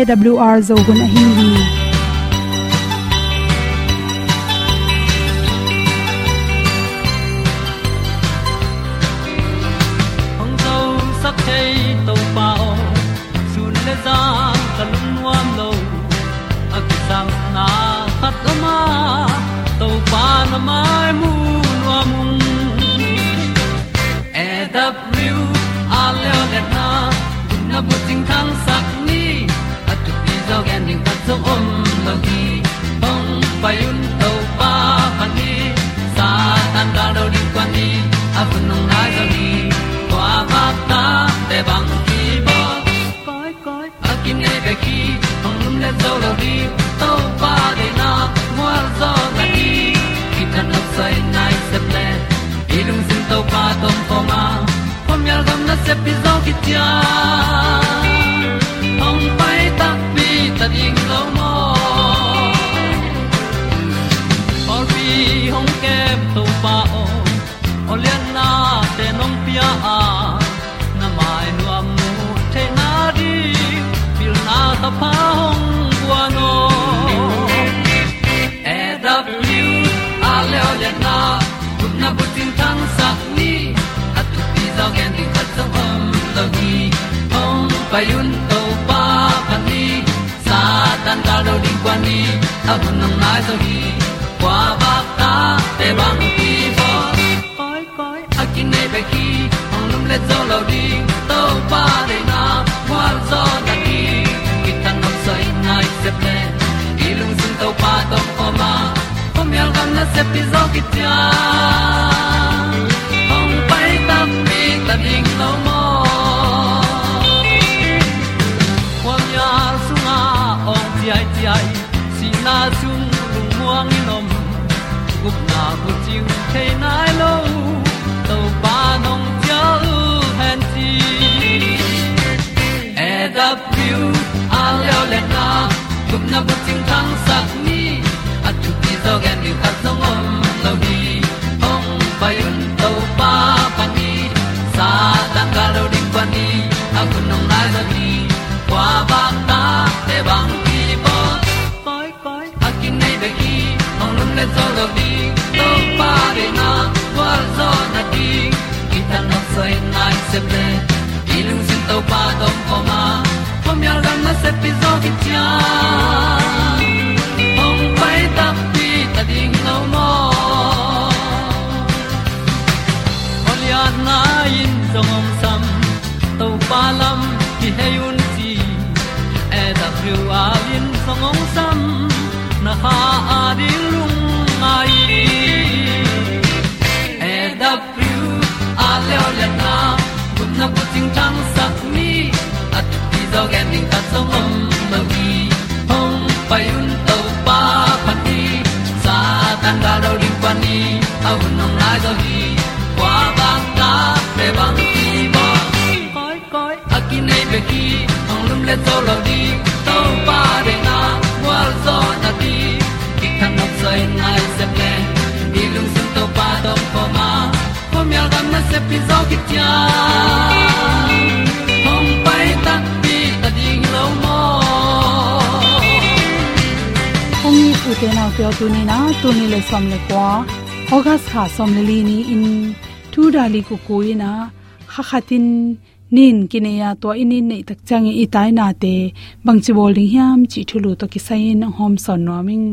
awr zo gun a hin hi hong zo sak chei to pao sun le za ta lun nuam lo a ki sam na khat o ma to pa na mai mu nuam e da a le na gun na bu tin kan sak zo om lo gi hong pai un to pa han ni sa tan da do di kwan ni a bu nong nai za ni kwa ba ta te bang ki bo koi koi a kim nei be ki hong lum le zo lo di to pa de na mo zo na ni ki tan no sai nai se ple ilung sin to pa tom ko ma. Pom yal gam na se pi zo ki ti a payun to pa pa ni sa tan da do di kwa ni. A bu nang mai zo hi kwa ba ta te bang ki bo koi koi a kin nei be ki hong lum le zo lo di to pa de na. Kwa zo na ki ki tan nok sai nai se ple lung sun to pa to pa ma. Pom yal gam na se pi zo ki ta hong pai ta mi ta ding lo mo na chung lung muang ni nom gup na bu chiu the nai lo to pa nong pia lu han ti e da piu a leo le na gup na bu se ple ilung sin to pa tom poma ma. Pom yal gam na se pi zo ki tia hong pai ta pi ta ding lo mo Olian na in song om sam to pa lam ki hay un ti e da thru a lin song om sam na ha a zo ta song om ma gi hong pai un to pa pa đi sa tan da do ri đi ni au nong lai do gi kwa ba ta pe bang ti ba koi koi a ki nei pe ki ong lum le zo lo di to pa de na wa zo na ti. Ki kan nok sai nai se ple ni lung sun to pa do pa ma. Hôm mi al gam na se pi zo ki ong ni u te na pyo tu ni na tu ni le som le kwa august kha som le li ni in thu dali ku ko ina kha khatin nin kineya to inin nei tak chang i tai na te bangchi bol ding hiam chi thulu to ki sain hom son no ming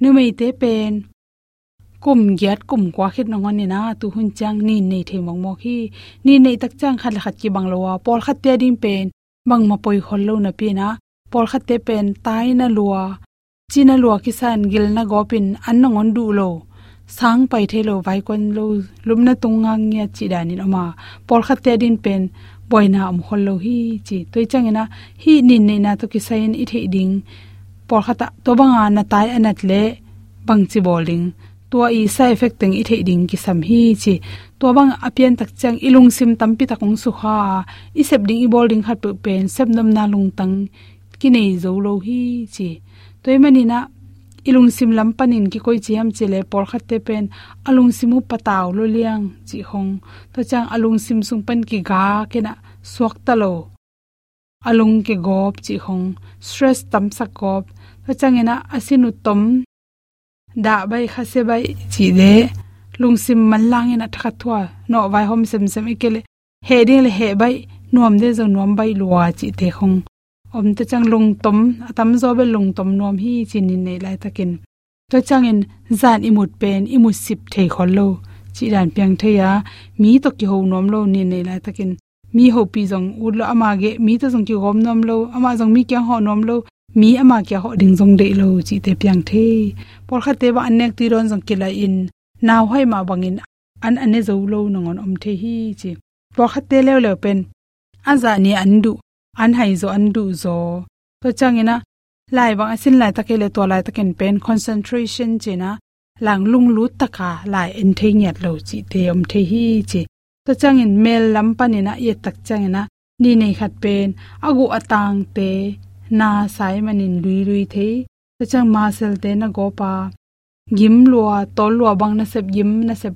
nu mei te pen kum gyat kum kwa khit no ngani na tu hun chang nin nei the mong mo khi ni nei tak chang khat khat ki bang lowa pol khat te ding pen bang ma poi lo na pi na pol khat te pen tai na luwa china lua ki san gil na gopin an na ngon du lo. Sang pai the lo vai kon lo lumna tunga ngia chi danin ama por khatte din pen, boina am hol lo hi chi. Toi changena hi nin ne na to ki sain i the ding. Por khata to banga na tai anat le bang chi bowling to i sa effect teng i the ding ki sam hi chi. To bang apian tak chang ilung sim tampi takong su kha. I sep ding i bowling khat pe pen, sep nam na lung tang ki nei zo lo hi chi toy mani ilung sim lam panin ki koi chiam chile por khatte pen alung simu pataw lo liang chi hong to chang alung sim sung pan ki ga kena suak ta lo alung ke gop chi hong stress tam sak gop to chang changena asinu tom da bai khase bai chi de lung sim man lang ina thakha thwa no vai hom sem sem ikele, he ding le he bai, nuam de zo nuam bai luwa chi te hong om te chang lung tom, atam zo be lung tom nom hi chin in nei lai takin to chang in zan imut pen imut sip the khol lo. Chi dan piang the ya, mi to ki ho nom lo ni nei lai takin mi ho pi jong u lo ama ge, mi to jong ki gom nom lo, ama jong mi kya ho nom lo, mi ama kya ho ding jong de lo, chi te piang the por kha te ba anek ti ron jong kila in naw hoi ma bangin an ane zo lo nongon om the hi chi. Por kha te le le pen aza ni andu an hai zo andu zo. To changina lai bang asin lai takele to lai taken pen concentration chena lang lung lu taka lai en the nyat lo chi te om the hi chi. To changin mel lam panina ye tak changina ni nei khat pen, agu atang te, na sai manin lui lui the to chang ma sel te na go pa, gim lua, tol lua bang na sep, gim na sep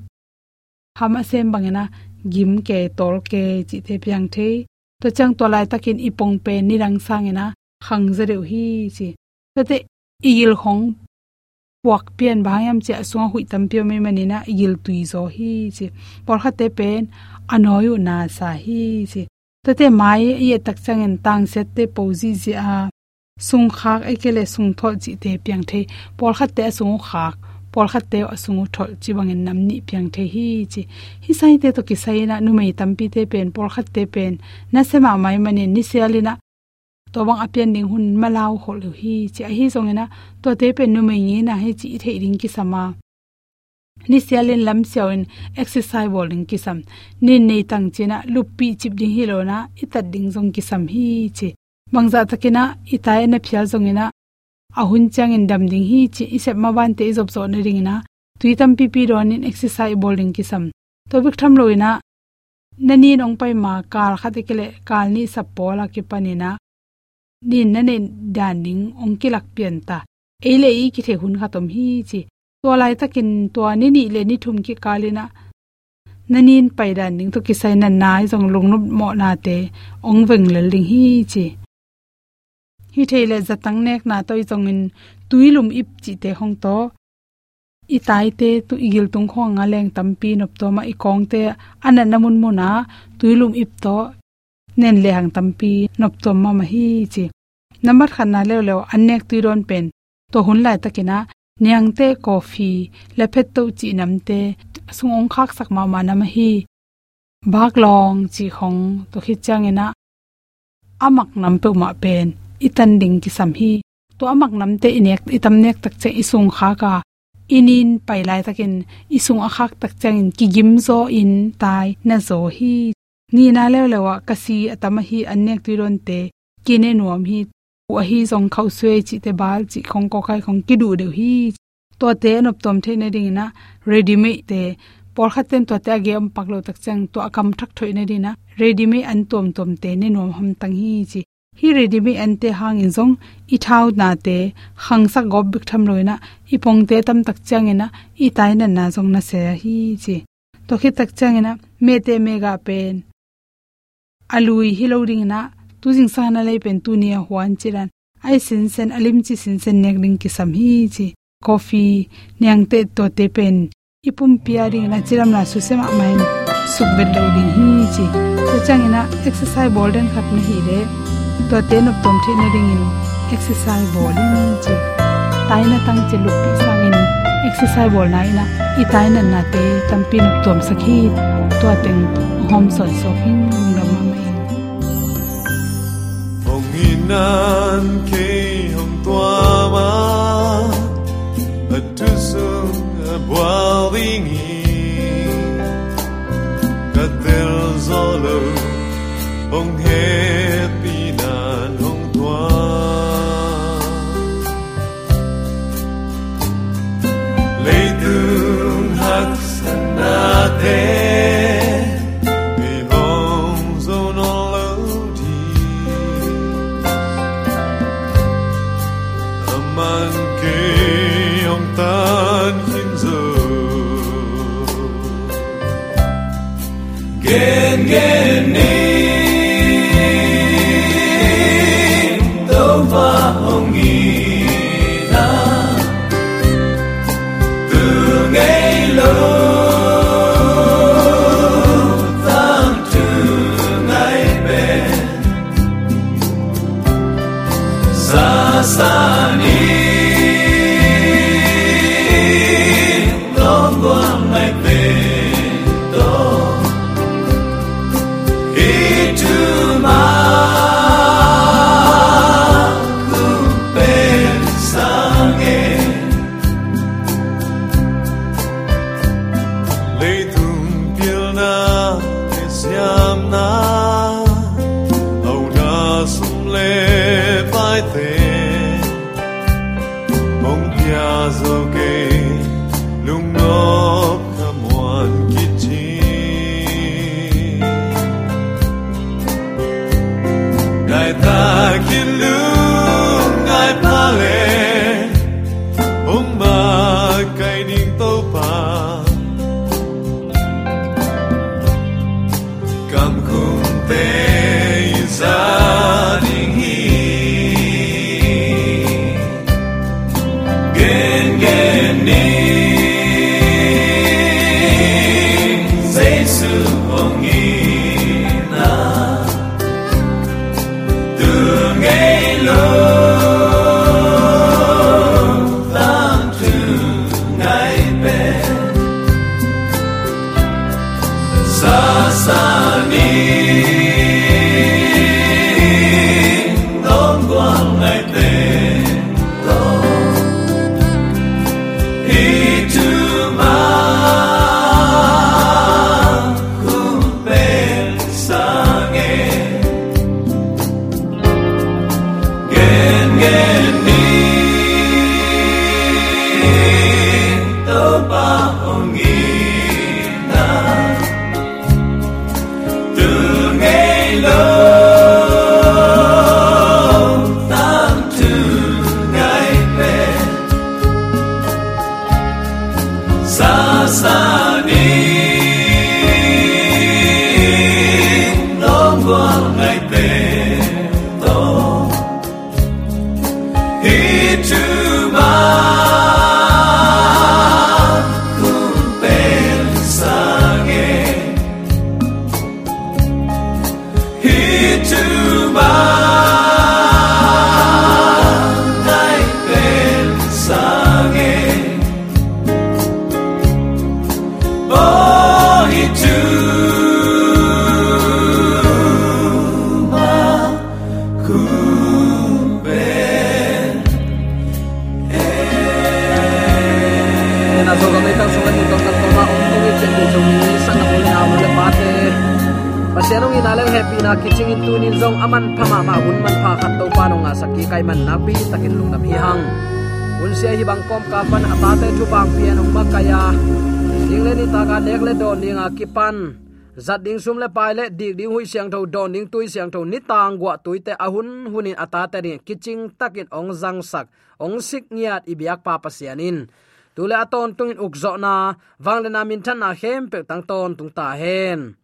hama sem bangena gim ke, tol ke chi te pyang the to chang to lai takin ipong pe nirang sangena khang zareu hi chi. To te il khong puak pian bhayam che asung hui tam pyo me manina igil tui zo hi chi. Por khate pen, anoyu na sa hi chi. To te mai ye tak chang en tang set te pozi ji a sung khak, ekele sung tho chi te piang the. Por khate sung khak pol khat te asungu thol chi bangin namni piang the hi chi. Hi sai te to ki sai na nu mei tampi te pen pol khat te pen. Na sema mai mani ni sialina to bang apian ding hun malau hol hi chi. Hi zongena to te pen nu mei ni na he chi the ring ki sama ni sialin lam siawin exercise bowling ki sam ni nei tang china lupi chip ding hi lo na itat ding jong ki sam hi chi. Bangza takina itai e na phial zongina ahun chang in dam ding hi chi isep ma ban te job zo ne ring na tui tam pi pi ron in exercise bowling ki sam. To bik tham loina nani nong pai ma kal khate kele kal ni sap pola ki panina din na ne dan ding ong ki lak pian ta. Eile i ki the hun khatom hi chi. To lai takin to ni ni le ni thum ki kalina nanin pai dan ding to ki sai na nai jong lung no mo na te ong veng lel ding hi chi hi theile zatang nek na toi chongin tuilum ip chi te hong to. I tai te tu igil tung khong nga leng tampi nop to ma i kong te ana namun muna tuilum ip to nen le hang tampi nop to ma ma hi chi. Number khan na le le anek tu ron pen. To hun lai takina nyang te coffee le phet to chi nam te sung ong khak sak ma ma na ma hi. Bak long chi khong to khi changena amak nam pe ma pen itan ding ki sam hi. To amak nam te inek, itam nek tak che isung kha ka. Inin pai lai takin isung akhak tak changin ki gim zo in tai na zo hi. Ni na le lewa kasi atama hi anek tiron te. Kine nuam hi. Wa hi zong khau swe chi te bal chi khong ko khai khong ki du de hi. To te nop tom the ne ding na ready me te. Por khaten to ta ge paklo tak chang to akam thak thoi ne dina ready me an tom tom te ne nom ham tang hi chi hi redimi ante hang in zong, i thau na te, hang sa gob bik tham loina i pong te tam tak chang ina, i tai na na zong na se hi chi. To khi tak chang ina, me te me ga pen. Alui hi lo ring na, tu jing sa na le pen tu nia huan chiran ai sin sen alim chi sin sen nek ring ki sam hi chi. Coffee nyang te to te pen. Ipum piari ring na chiram na su sema main suk bet lo ding hi chi. To chang ina, exercise bolden khat na hi le to te nop tom the na ring in exercise bowling chi tai na tang che lup pi sang in exercise bol na ina i tai na na te tam pi nop tom sakhi to teng hom son so hing ram ma mai hong inan ke hong tua ma atu sung bwa wingi katel Rastani. Kam khung tên na kiching in zong aman phama ma hun man pha khat to pa no nga saki kai man na pi takin lung nam hi hang. Un sia hi bang kom ka pan ata te chu bang pi anong ma kaya ding le ni ta ga nek le don ding a ki pan. Zat ding sum le pai le, dik ding hui siang tho don ding tui siang tho, ni tang gwa tui te ahun hunin ata te ni. Kiching takin ong zang sak, ong sik niat ibiak pa pasianin tule aton tungin ukzo na wangle na min than na hem pe tang ton tung ta hen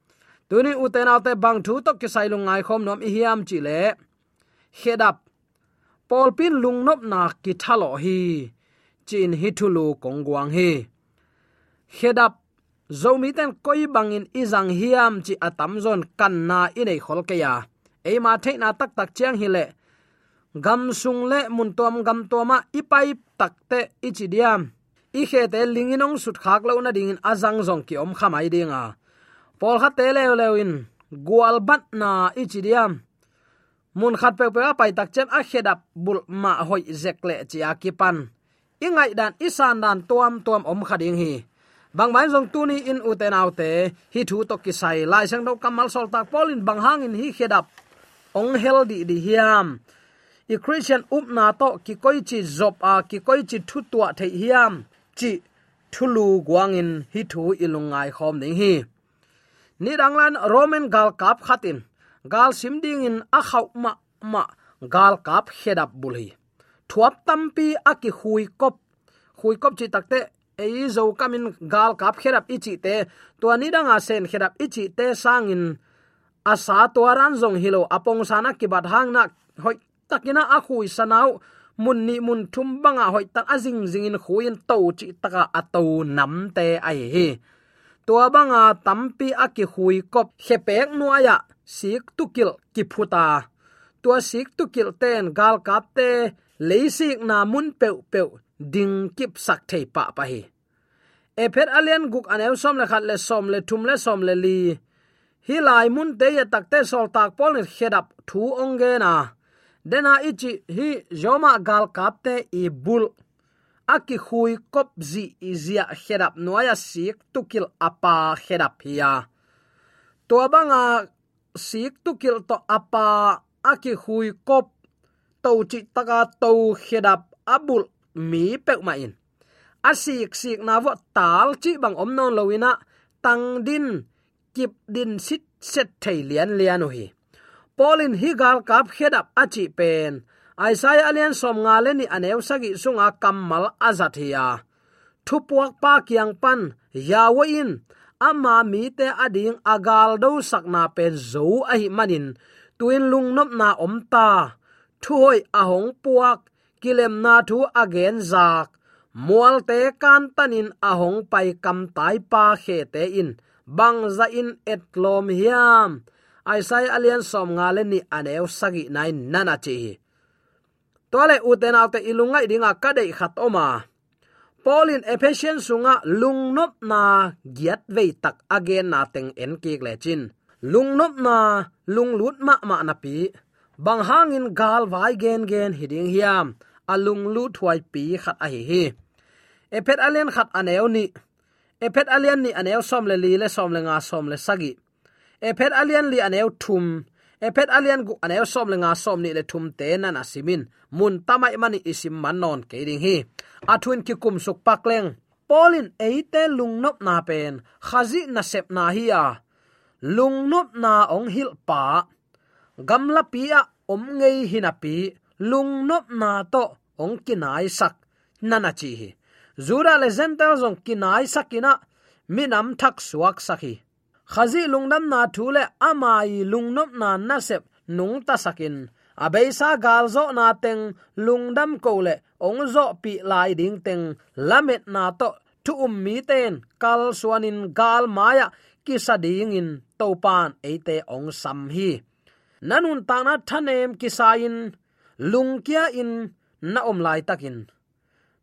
tuni uten alte bang thu to ki sai lung ngai khom nom i hiam chi le. Up pol pin lung nop na ki thalo hi. Chin hi thulu kong guang hi. Hedap zomi ten koi bangin izang hiam chi atam zon kan na inei khol ke ya. Ei ma the na tak tak chiang hi le. Gam sung le mun tom gam toma ipai takte ichidiam i khe te linginong sut khak lo na ding azang zong ki om khamai dinga pol khat te le le in. Gwal bat na ichidiam mun khat pe pe pai tak chen a khedap bul ma hoi zekle chia ki pan. Ingai dan isan dan, tuam tuam om khading hi. Bang mai jong tu ni in uten autte hi thu to ki sai. Lai sang do kamal sol tak polin bang hang in hi khedap ong healthy di hiam. I christian up na to ki koi chi zop a, ki koi chi thu tua thei hiam. Chi thulu guangin hi thu ilungai khom ding hi ni danglan roman gal kap khatin. Gal simding in a khau ma ma gal kap hedap bulhi. Thuap tampi aki hui kop. Hui kop chi takte ei zo kamin gal kap kherap ichi te to ni danga sen kherap ichi te sangin. Asa to ran zong hilo apong sana ki bat hang na hoi takina a khui sanau. Mun ni mun thum banga hoi tak azing zingin khuin to chi taka ato nam te ai hi tua banga tampi aki hui kop khepek nuaya. Sik tukil ki phuta tua sik tukil ten gal kap te leisik na mun pe pe ding kip sak thei pa pa hi e phet alien guk anew som le khat le som le thum le som le li. Hi lai mun te ya tak te sol tak pol ni head up thu ong ge na. Dena ichi hi joma gal kap te i bul aki khui kop zi izia khedap noya sik tukil apa khedap hiya to banga sik tukil to apa aki khui kop to chi taka to khedap abul mi pek ma in. Asik sik na wa tal chi bang om non lowina tang din kip din sit set thei lian lian hi polin hi gal kap khedap achi pen aisaya alian som nga le ni aneu sagi sunga kammal azathia thupuak pa kyang pan yawo in. Ama mi te ading agal do sakna pen zo ahi manin. Tuin lung nop na om ta. Thuoi ahong puak, kilem na thu again zak. Mual te kan tanin ahong pai kam tai pa khe te in. Bang za in etlom hiam. Aisai alian som nga le ni aneu sagi nai nana chi tole uten autte ilungai dinga kadei khat oma. Paulin Ephesians sunga lungnop na giat vei tak again na teng en ki le chin. Lungnop na lunglut ma ma na pi. Bang hangin gal vai gen gen hiding hiam. Alung lu thuai pi khat a hi hi. Ephet alien khat aneu ni. Ephet alien ni aneu som le li le som le nga som le sagi. Ephet alien li aneu thum epet alien gu aneu som le nga som ni le thum te na na simin mun tamai mani isim man non ke ding hi athun ki kum suk pak leng. Polin eite lungnop na pen. Khazi na sep na hi a. Lungnop na ong hil pa. Gamla pia om ngei hinapi lungnop na to, ong kinai sak nana chi hi. Zura le zentel zong kinai sakina. Minam thak suak sakhi khazi lungnam na thule amai lungnop na nasep nung ta sakin. Abeisa galzo na teng lungdam kole le pi lai ding teng lamet na to tu um mi ten. Kal suanin gal maya ki sa ding in topan ate ong sam hi. Nanun ta na thanem kisain sa in lungkia in na om lai takin.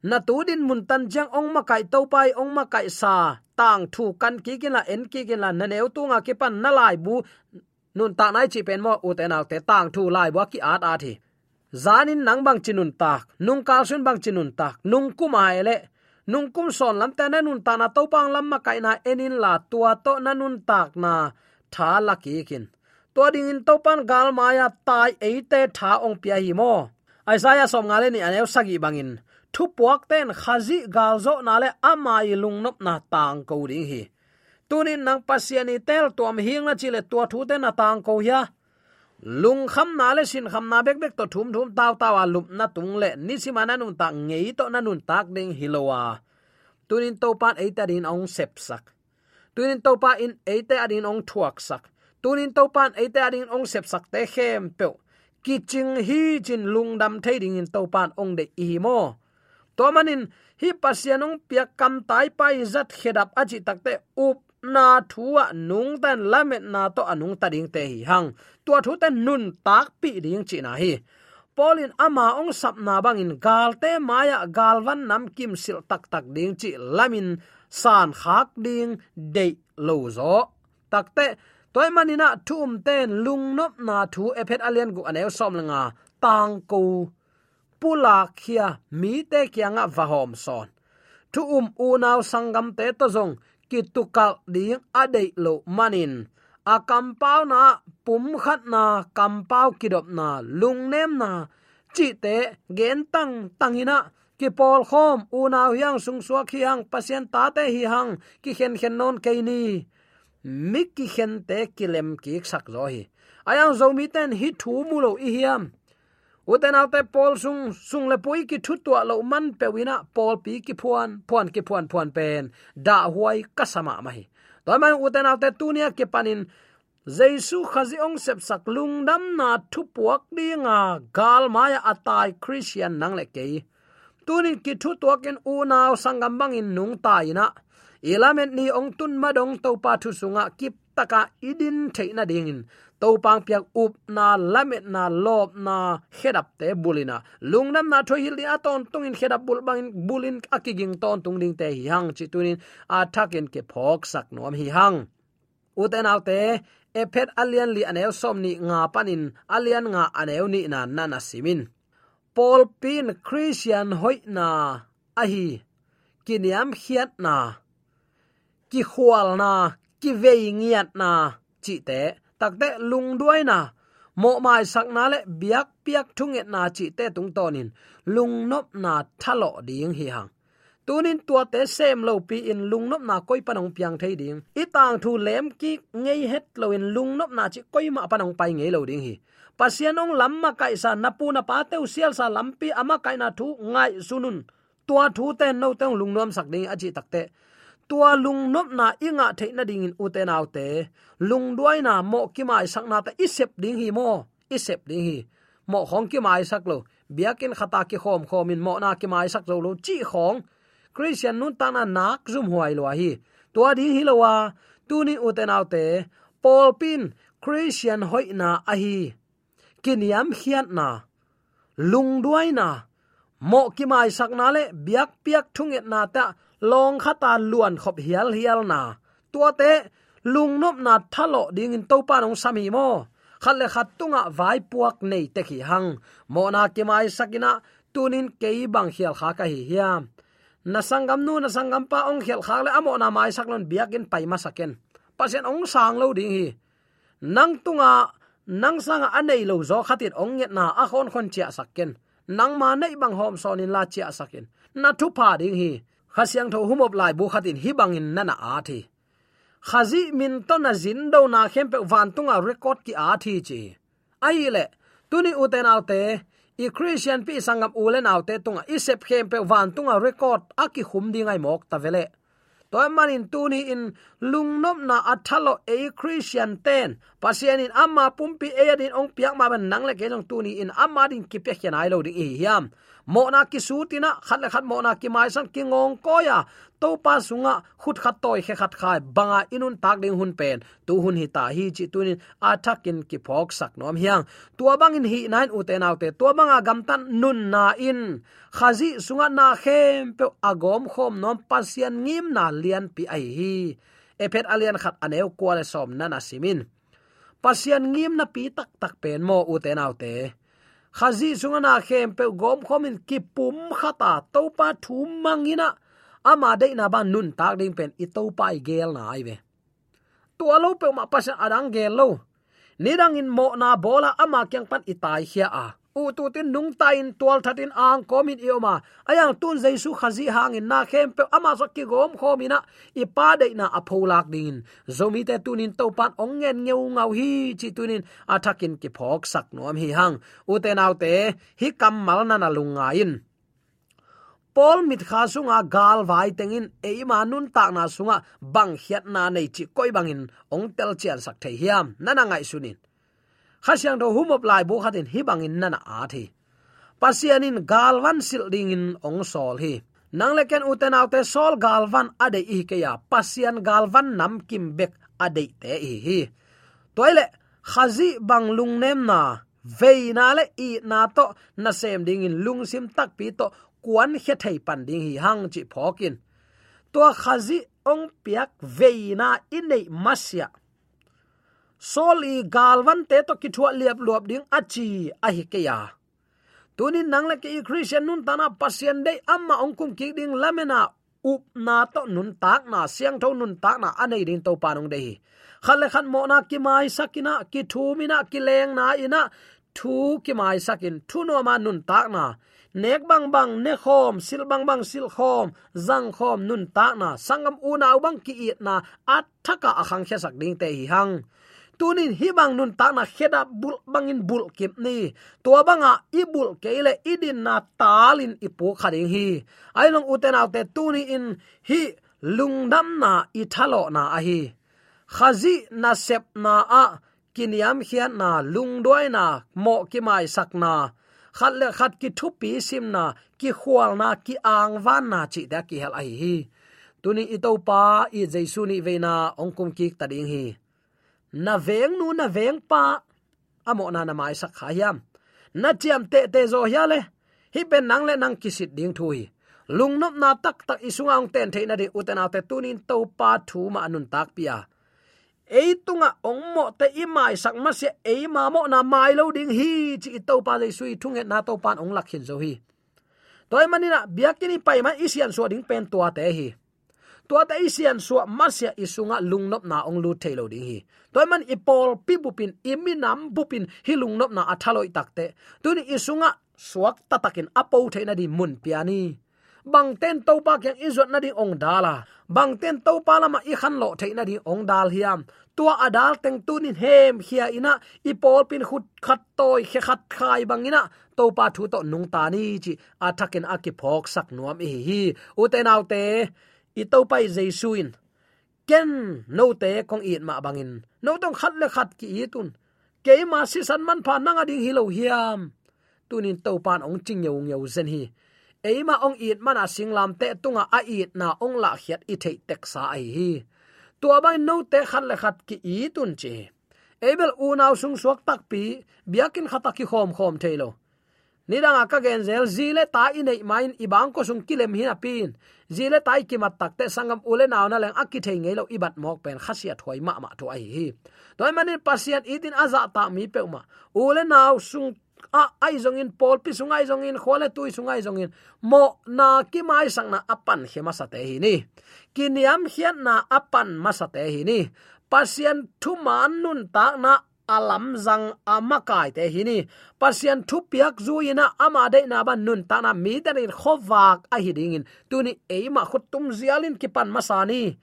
Na tu din mun tan jang ong makai topai pai ong makai sa tang thu kan ki kin la, en ki kin la, na neu tu nga ki pan na lai bu, nun ta nai chi pen mo, u te nau te tang thu lai bu ki at at hi. Zanin nang bang chinun tak, nung kal sun bang chinun tak, nung kum ai le, nung kum son lam ta na nun ta na to pang lam ma kai na, enin la tua to na nun tak na, tha la ki kin. To ding in to pan gal maya tai e te tha ong pia hi mo. Isaiah som ngale ni aneu sagi bangin thu puak ten khazi galzo na le amai lungnop na tang ko ding hi. Tunin nang pasiani tel tuam hing na chile tua thu te na tang ko ya lung kham na le sin kham na bek bek to thum thum taw taw lup na tung le ni si mana nun ta ngei to na nun tak ding hilowa tunin to pan eita din ong sep sak. Tunin to pa in eita adin ong thuak sak. Tunin to pan eita adin ong sep sak te khem pe. Kiching hi chin lungdam thading in to pan ong de i mo to manin hi pasianong pia kam tai pai zat khedap aji takte up na thuwa nung tan lamet na to anung ta ding te hi hang. Tua thu tan nun tak pi ding chi na hi. Polin ama ong sap na bangin gal te maya galwan nam kim sil tak tak ding chi lamin san khak ding de lo zo. Takte, toy manina thum ten lung nop na thu ephet alian gu anew som langa tang ko pula khia mi te kyanga va hom son. Thu um u naw sangam te to zong, ki tukal ding adei lo manin. A kampau na, pum khat na kampau kidop na lungnem na. Chi te gen tang tangina ki pol khom u naw yang sung suwa khi hang, pasien ta te hi hang, ki khen khen non ke ni. Mi ki khen te kilem ki sak zo hi. Ayang zo mi ten hi thu mu lo i hiam uten alte pol sung sung le pui ki thu tua lo man pe wina pol pi ki phuan phuan ki phuan phuan pen da huai kasama mai toy man uten alte tunia ke panin, jesu khazi ong sep sak lung dam na thu puak dinga, gal maya atai christian nang le ke tunin ki thu tua ken u naw sangam bang in nung tai na. Ilamen ni ong tun madong to pa thu sunga kip taka idin theina dingin to pang piak up na lamet na lop na hedap te bulina. Lungnam na tho hil dia ton tungin hedap bul bang bulin akiging ton tung ding te hi hang chi tunin a thakin ke phok sak nom hi hang. Uten autte ephet alian li aneu som ni nga panin, alian nga aneu ni na nana simin. Paul pin christian hoi na, ahi kiniam khiat na, ki khwal na, ki veingiat na, chi te takte lung duai na. Mo mai sak na le biak piak thunget na chi te tung tonin lung nop na thalo ding hi hang. Tunin tua te sem lo pi in lung nop na koi panong piang thei ding. I tang thu lem ki ngei het lo in lung nop na chi koi ma panong pai ngei lo ding hi. Pasianong lamma kai sa napu na pa te usial sa lampi ama kai na thu ngai sunun. Tua thu te no te lung nom sak ding aji takte tua lung nop na inga theina ding in uten autte lung duai na mo ki mai sak na ta isep ding hi mo. Isep ding hi. Mo khong ki mai sak lo. Biakin khata ki khom khom in mo na ki mai sak zo lo. Chi khong. Christian nun ta na nak zum huai lo hi. Tua ding hi lo wa tunin uten autte paul pin, christian hoi na a hi. Kiniam hian na. Lung duai na. Mo ki mai sak na le biak piak thunget na ta long khata luan khop hial hial na. Tua te, lung nop na thalo ding in topa nong sami mo. Khát le khát tunga vai puak nei te khi hang. Mo na ki mai sakina, tunin kei bang hial kha ka hi hiam. Na sangam nu na sangam pa ong hial kha le amo na mai saklon biakin pai ma saken. Pasen ong sang lo ding hi. Nang tunga, nang sanga anei lo zo khatit ong nget na a khon khon chia saken. Nang ma nei bang hom sonin la chia saken. Na thu pa ding hi khasiang tho humop lai bu khatin hi bangin nana a thi. Khazi min to na zin do na khem pe van tunga record ki a thi chi. Ai le, tuni uten autte i christian pi sangam ulen autte tunga isep khem pe van tunga record aki khum dingai mok ta vele toy manin tuni in lungnop na athalo e christian ten. Pasian in amma pumpi e din ong piak ma ban nang le ke jong tuni in amma din ki pe khian ai lo ding e hiam. Mo na ki su tina khat le khat mo na ki mai san ki ngong ko ya to pa sunga khut khat toy khe khat khai, banga inun tak ding hun pen. Tu hun hi ta hi chi tunin athakin ki phok sak nom hiang. Tua bangin hi nain u te naw te tua banga gam tan nun na in. Khazi sunga na khem pe agom khom nom, pasian ngim na lian pi ai hi. Epet alian khat aneu kwale som nana simin. Pasian ngim na pi tak tak pen mo u te te khazi sunga na khem pe gom khomin ki pum khata to pa thu mangina ama de na ban nun tak ding pen, i to pai gel na ai ve. Tu alo pe ma pas adang gel lo. Ni dang in mo na bola, ama kyang pan itai hia a. U tu tin nung ta in tual thatin ang komin ioma ayang tun jaisu khazi hangin na khem pe, ama so ki gom khomina i pa de na apholak din zomi te tunin to pan ong ngen ngeu ngau hi chi tunin athakin ki phok sak nom hi hang. U te nau te, hi kam mal na na lunga in pol mit kha sunga gal vai tengin e ma nun ta na sunga bang hiat na nei chi koi bangin ong tel chian sak thei hiam. Nana ngai sunin. Khasyang do humop lai bu khatin hi bangin nana a thi. Pasianin galwan sil ding in ong sol hi. Nang leken uten autte sol galwan ade i ke ya. Pasian galwan nam kim bek ade te hi. Hi toile khazi bang lung nem na. Veina le i na to na sem ding in lung sim tak pi to kuan he thei pan ding hi hang chi phokin. To khazi ong piak veina in nei masya. Soli galwan te to ki thua liap luap ding achi a hi ke ya. Tuni nang la ki christian nun tana pasien dei amma ong kum ki ding lamena up na to nun tak na, siang tho nun tak na anei ding to panung dei. Khale khan mo na ki mai sakina, ki thu mina ki leng na ina thu ki mai sakin, thu no ma nun tak na nek bang bang ne khom, sil bang bang, sil khom, zang khom, nun ta na. Sangam u na bang ki it na. At thaka akhang khe sak ding te hi hang. Tunin hi bang nun ta na kheda bul, bangin bul kip ni. To banga ibul keile idin na talin ipu khading hi. Ai long uten autte tuni in hi lungdam na ithalo na a hi. Khazi na sep na a kiniam khian na lungdoi na, mo ki mai sak na khat le khat ki thu pi sim na ki khwal na ki ang van na chi da ki hel ai hi. Tuni i to pa, i jaisu ni veina ongkum ki ta hi. Na veng nu, na veng pa. Amo na na mai sak khayam na chiam te te zo ya le hi pen nang le nang kisit ding thui lung nop na tak tak isunga ong ten theina di utana te tunin to pa thu ma anun tak pia ei tunga ong mo te i mai sak ma se ei ma mo na mai lo ding hi chi to pa le sui thung na to pan ong lakhin zo hi toy manina biakini pai ma isian so ding pen tua te hi tua te isian so masia isunga lungnop na ong lu thailo ding hi toy man ipol pi bupin iminam bupin hi lungnop na athaloi takte tuni isunga suak tatakin apo theina di mun piani bang ten to pa kyang izot na di ong dala bang ten to pa lama i khan lo theina nadi ong dal hiam. Tua adal teng tunin hem hia ina. I pol pin khut khat toy khe khat khai bangina to pa thu to nung ta ni chi. Athakin aki phok sak nuam hi hi. U te nau te, i to pai jesuin ken no te kong it ma bangin no tong khat le khat ki itun ke ma si san man pha nang ading hi lo hiam. Tunin to pan ong ching yo yo zen hi eima ong it mana singlam te tunga a it na ong la khiat i thei tek sa ai hi tua bai no te khat le khat ki i tun che ebel u naw sung suak tak pi biakin khata ki khom khom thailo nidang aka gen zel zile ta inei main ibang ko sung kilem na pin. Zile tai ki mat tak te sangam ule naw na leng akki thei ngelo ibat mok pen khasiat hoi ma ma to ai hi toy manin pasian itin aza ta mi pe ma ule naw sung a, ai zong in pol pi sungai zong in khole tui sungai zong in. Mo na ki mai sang na apan khema sa te hi ni. Kiniam hian na apan ma sa te hi ni. Pasien thu man nun ta na alam zang amakai te hini pasien thu piak zuina ama de na ban nun ta na mi darin khowak a hidingin tuni eima khutum zialin kipan masani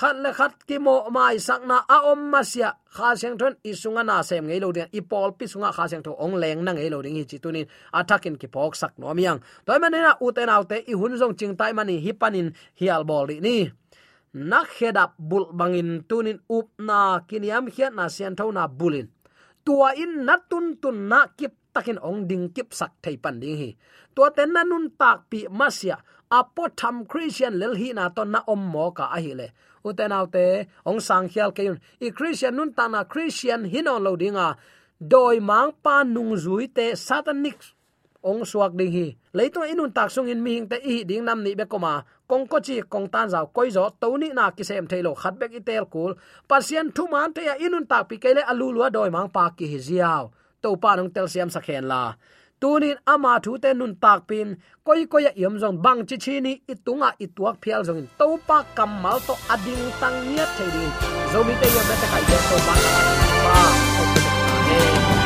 khat le khat ki mo mai sakna a om masia kha seng thon isunga na sem ngei lo den ipol pi sunga kha seng tho ong leng na ngei lo ding hi chi tunin atakin à, ki pok sak no miang. Toy manena uten te i hun jong ching tai mani hi panin hial bol ni na khedap bul bangin tunin up na kiniam khiat na sian tho na bulin tua in na tun tun na kip takin ong ding kip sak thei pan ding hi. Tua ten na nun tak pi masia apo à, tham christian lel hi na to na om mo ka a hi le uten autte ong sang khial ke i christian nun ta na christian hino lo dinga. Doi mang pa nung zui te satanic. Ong suak ding hi. Leitung inun tak sung in mi hing te i ding nam ni be koma. Kong ko chi kong tan zaw koi zo to ni na ki sem thailo khat bek itel kul. Pasien thu man te ya inun tak pi kele alu lua doi mang pa ki hi ziaw to pa nong tel siam sa khen la tunin ama thu te nun tak pin. Koi koi ya yom zong bang chi chi ni, itunga ituak phial zong in. To pa kamal to ading tang niat thei ding zomi te yom ta kai to ba ba amen